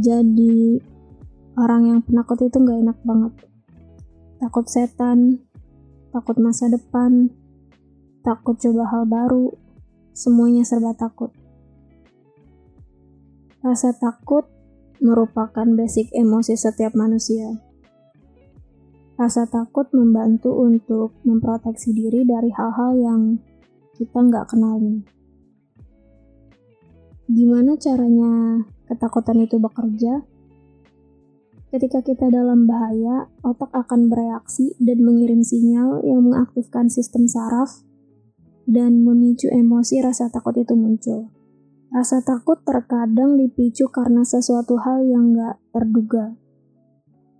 jadi orang yang penakut itu nggak enak banget. Takut setan, takut masa depan, takut coba hal baru, semuanya serba takut. Rasa takut merupakan basic emosi setiap manusia. Rasa takut membantu untuk memproteksi diri dari hal-hal yang kita nggak kenalin. Gimana caranya ketakutan itu bekerja? Ketika kita dalam bahaya, otak akan bereaksi dan mengirim sinyal yang mengaktifkan sistem saraf dan memicu emosi rasa takut itu muncul. Rasa takut terkadang dipicu karena sesuatu hal yang gak terduga.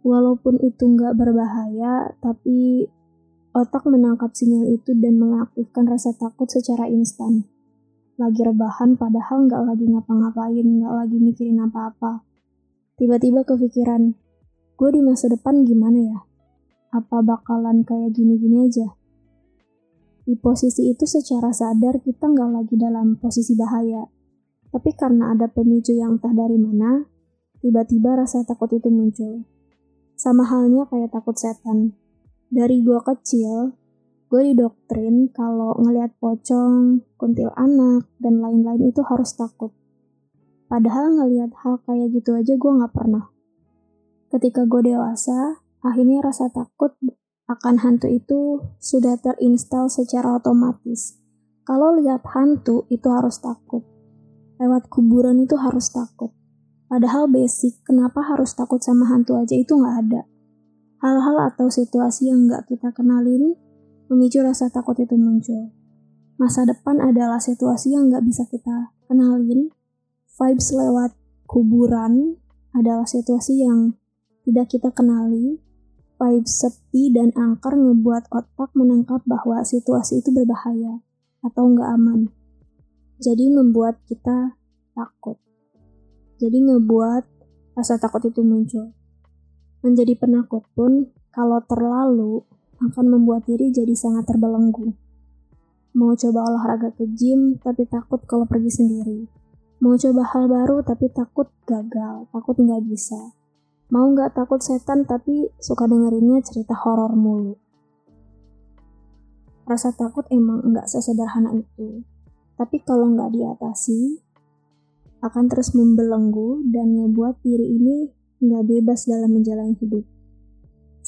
Walaupun itu gak berbahaya, tapi otak menangkap sinyal itu dan mengaktifkan rasa takut secara instan. Lagi rebahan padahal gak lagi ngapa-ngapain, gak lagi mikirin apa-apa Tiba-tiba kepikiran, gue di masa depan gimana ya? Apa bakalan kayak gini-gini aja? Di posisi itu secara sadar kita nggak lagi dalam posisi bahaya. Tapi karena ada pemicu yang entah dari mana, tiba-tiba rasa takut itu muncul. Sama halnya kayak takut setan. Dari gue kecil, gue didoktrin kalau ngelihat pocong, kuntil anak, dan lain-lain itu harus takut. Padahal ngelihat hal kayak gitu aja gue gak pernah. Ketika gue dewasa, akhirnya rasa takut akan hantu itu sudah terinstal secara otomatis. Kalau lihat hantu itu harus takut. Lewat kuburan itu harus takut. Padahal basic, kenapa harus takut sama hantu aja itu nggak ada. Hal-hal atau situasi yang nggak kita kenalin memicu rasa takut itu muncul. Masa depan adalah situasi yang nggak bisa kita kenalin, vibes lewat kuburan adalah situasi yang tidak kita kenali. Vibes sepi dan angker ngebuat otak menangkap bahwa situasi itu berbahaya atau nggak aman. Jadi membuat kita takut. Jadi ngebuat rasa takut itu muncul. Menjadi penakut pun kalau terlalu akan membuat diri jadi sangat terbelenggu. Mau coba olahraga ke gym tapi takut kalau pergi sendiri Mau coba hal baru tapi takut gagal, takut nggak bisa. Mau nggak takut setan tapi suka dengerinnya cerita horor mulu. Rasa takut emang nggak sesederhana itu. Tapi kalau nggak diatasi, akan terus membelenggu dan ngebuat diri ini nggak bebas dalam menjalani hidup.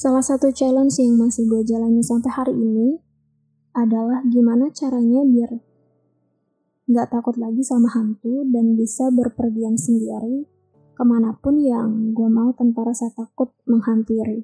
Salah satu challenge yang masih gue jalani sampai hari ini adalah gimana caranya biar nggak takut lagi sama hantu dan bisa berpergian sendiri ke mana pun yang gue mau tanpa rasa takut menghampiri.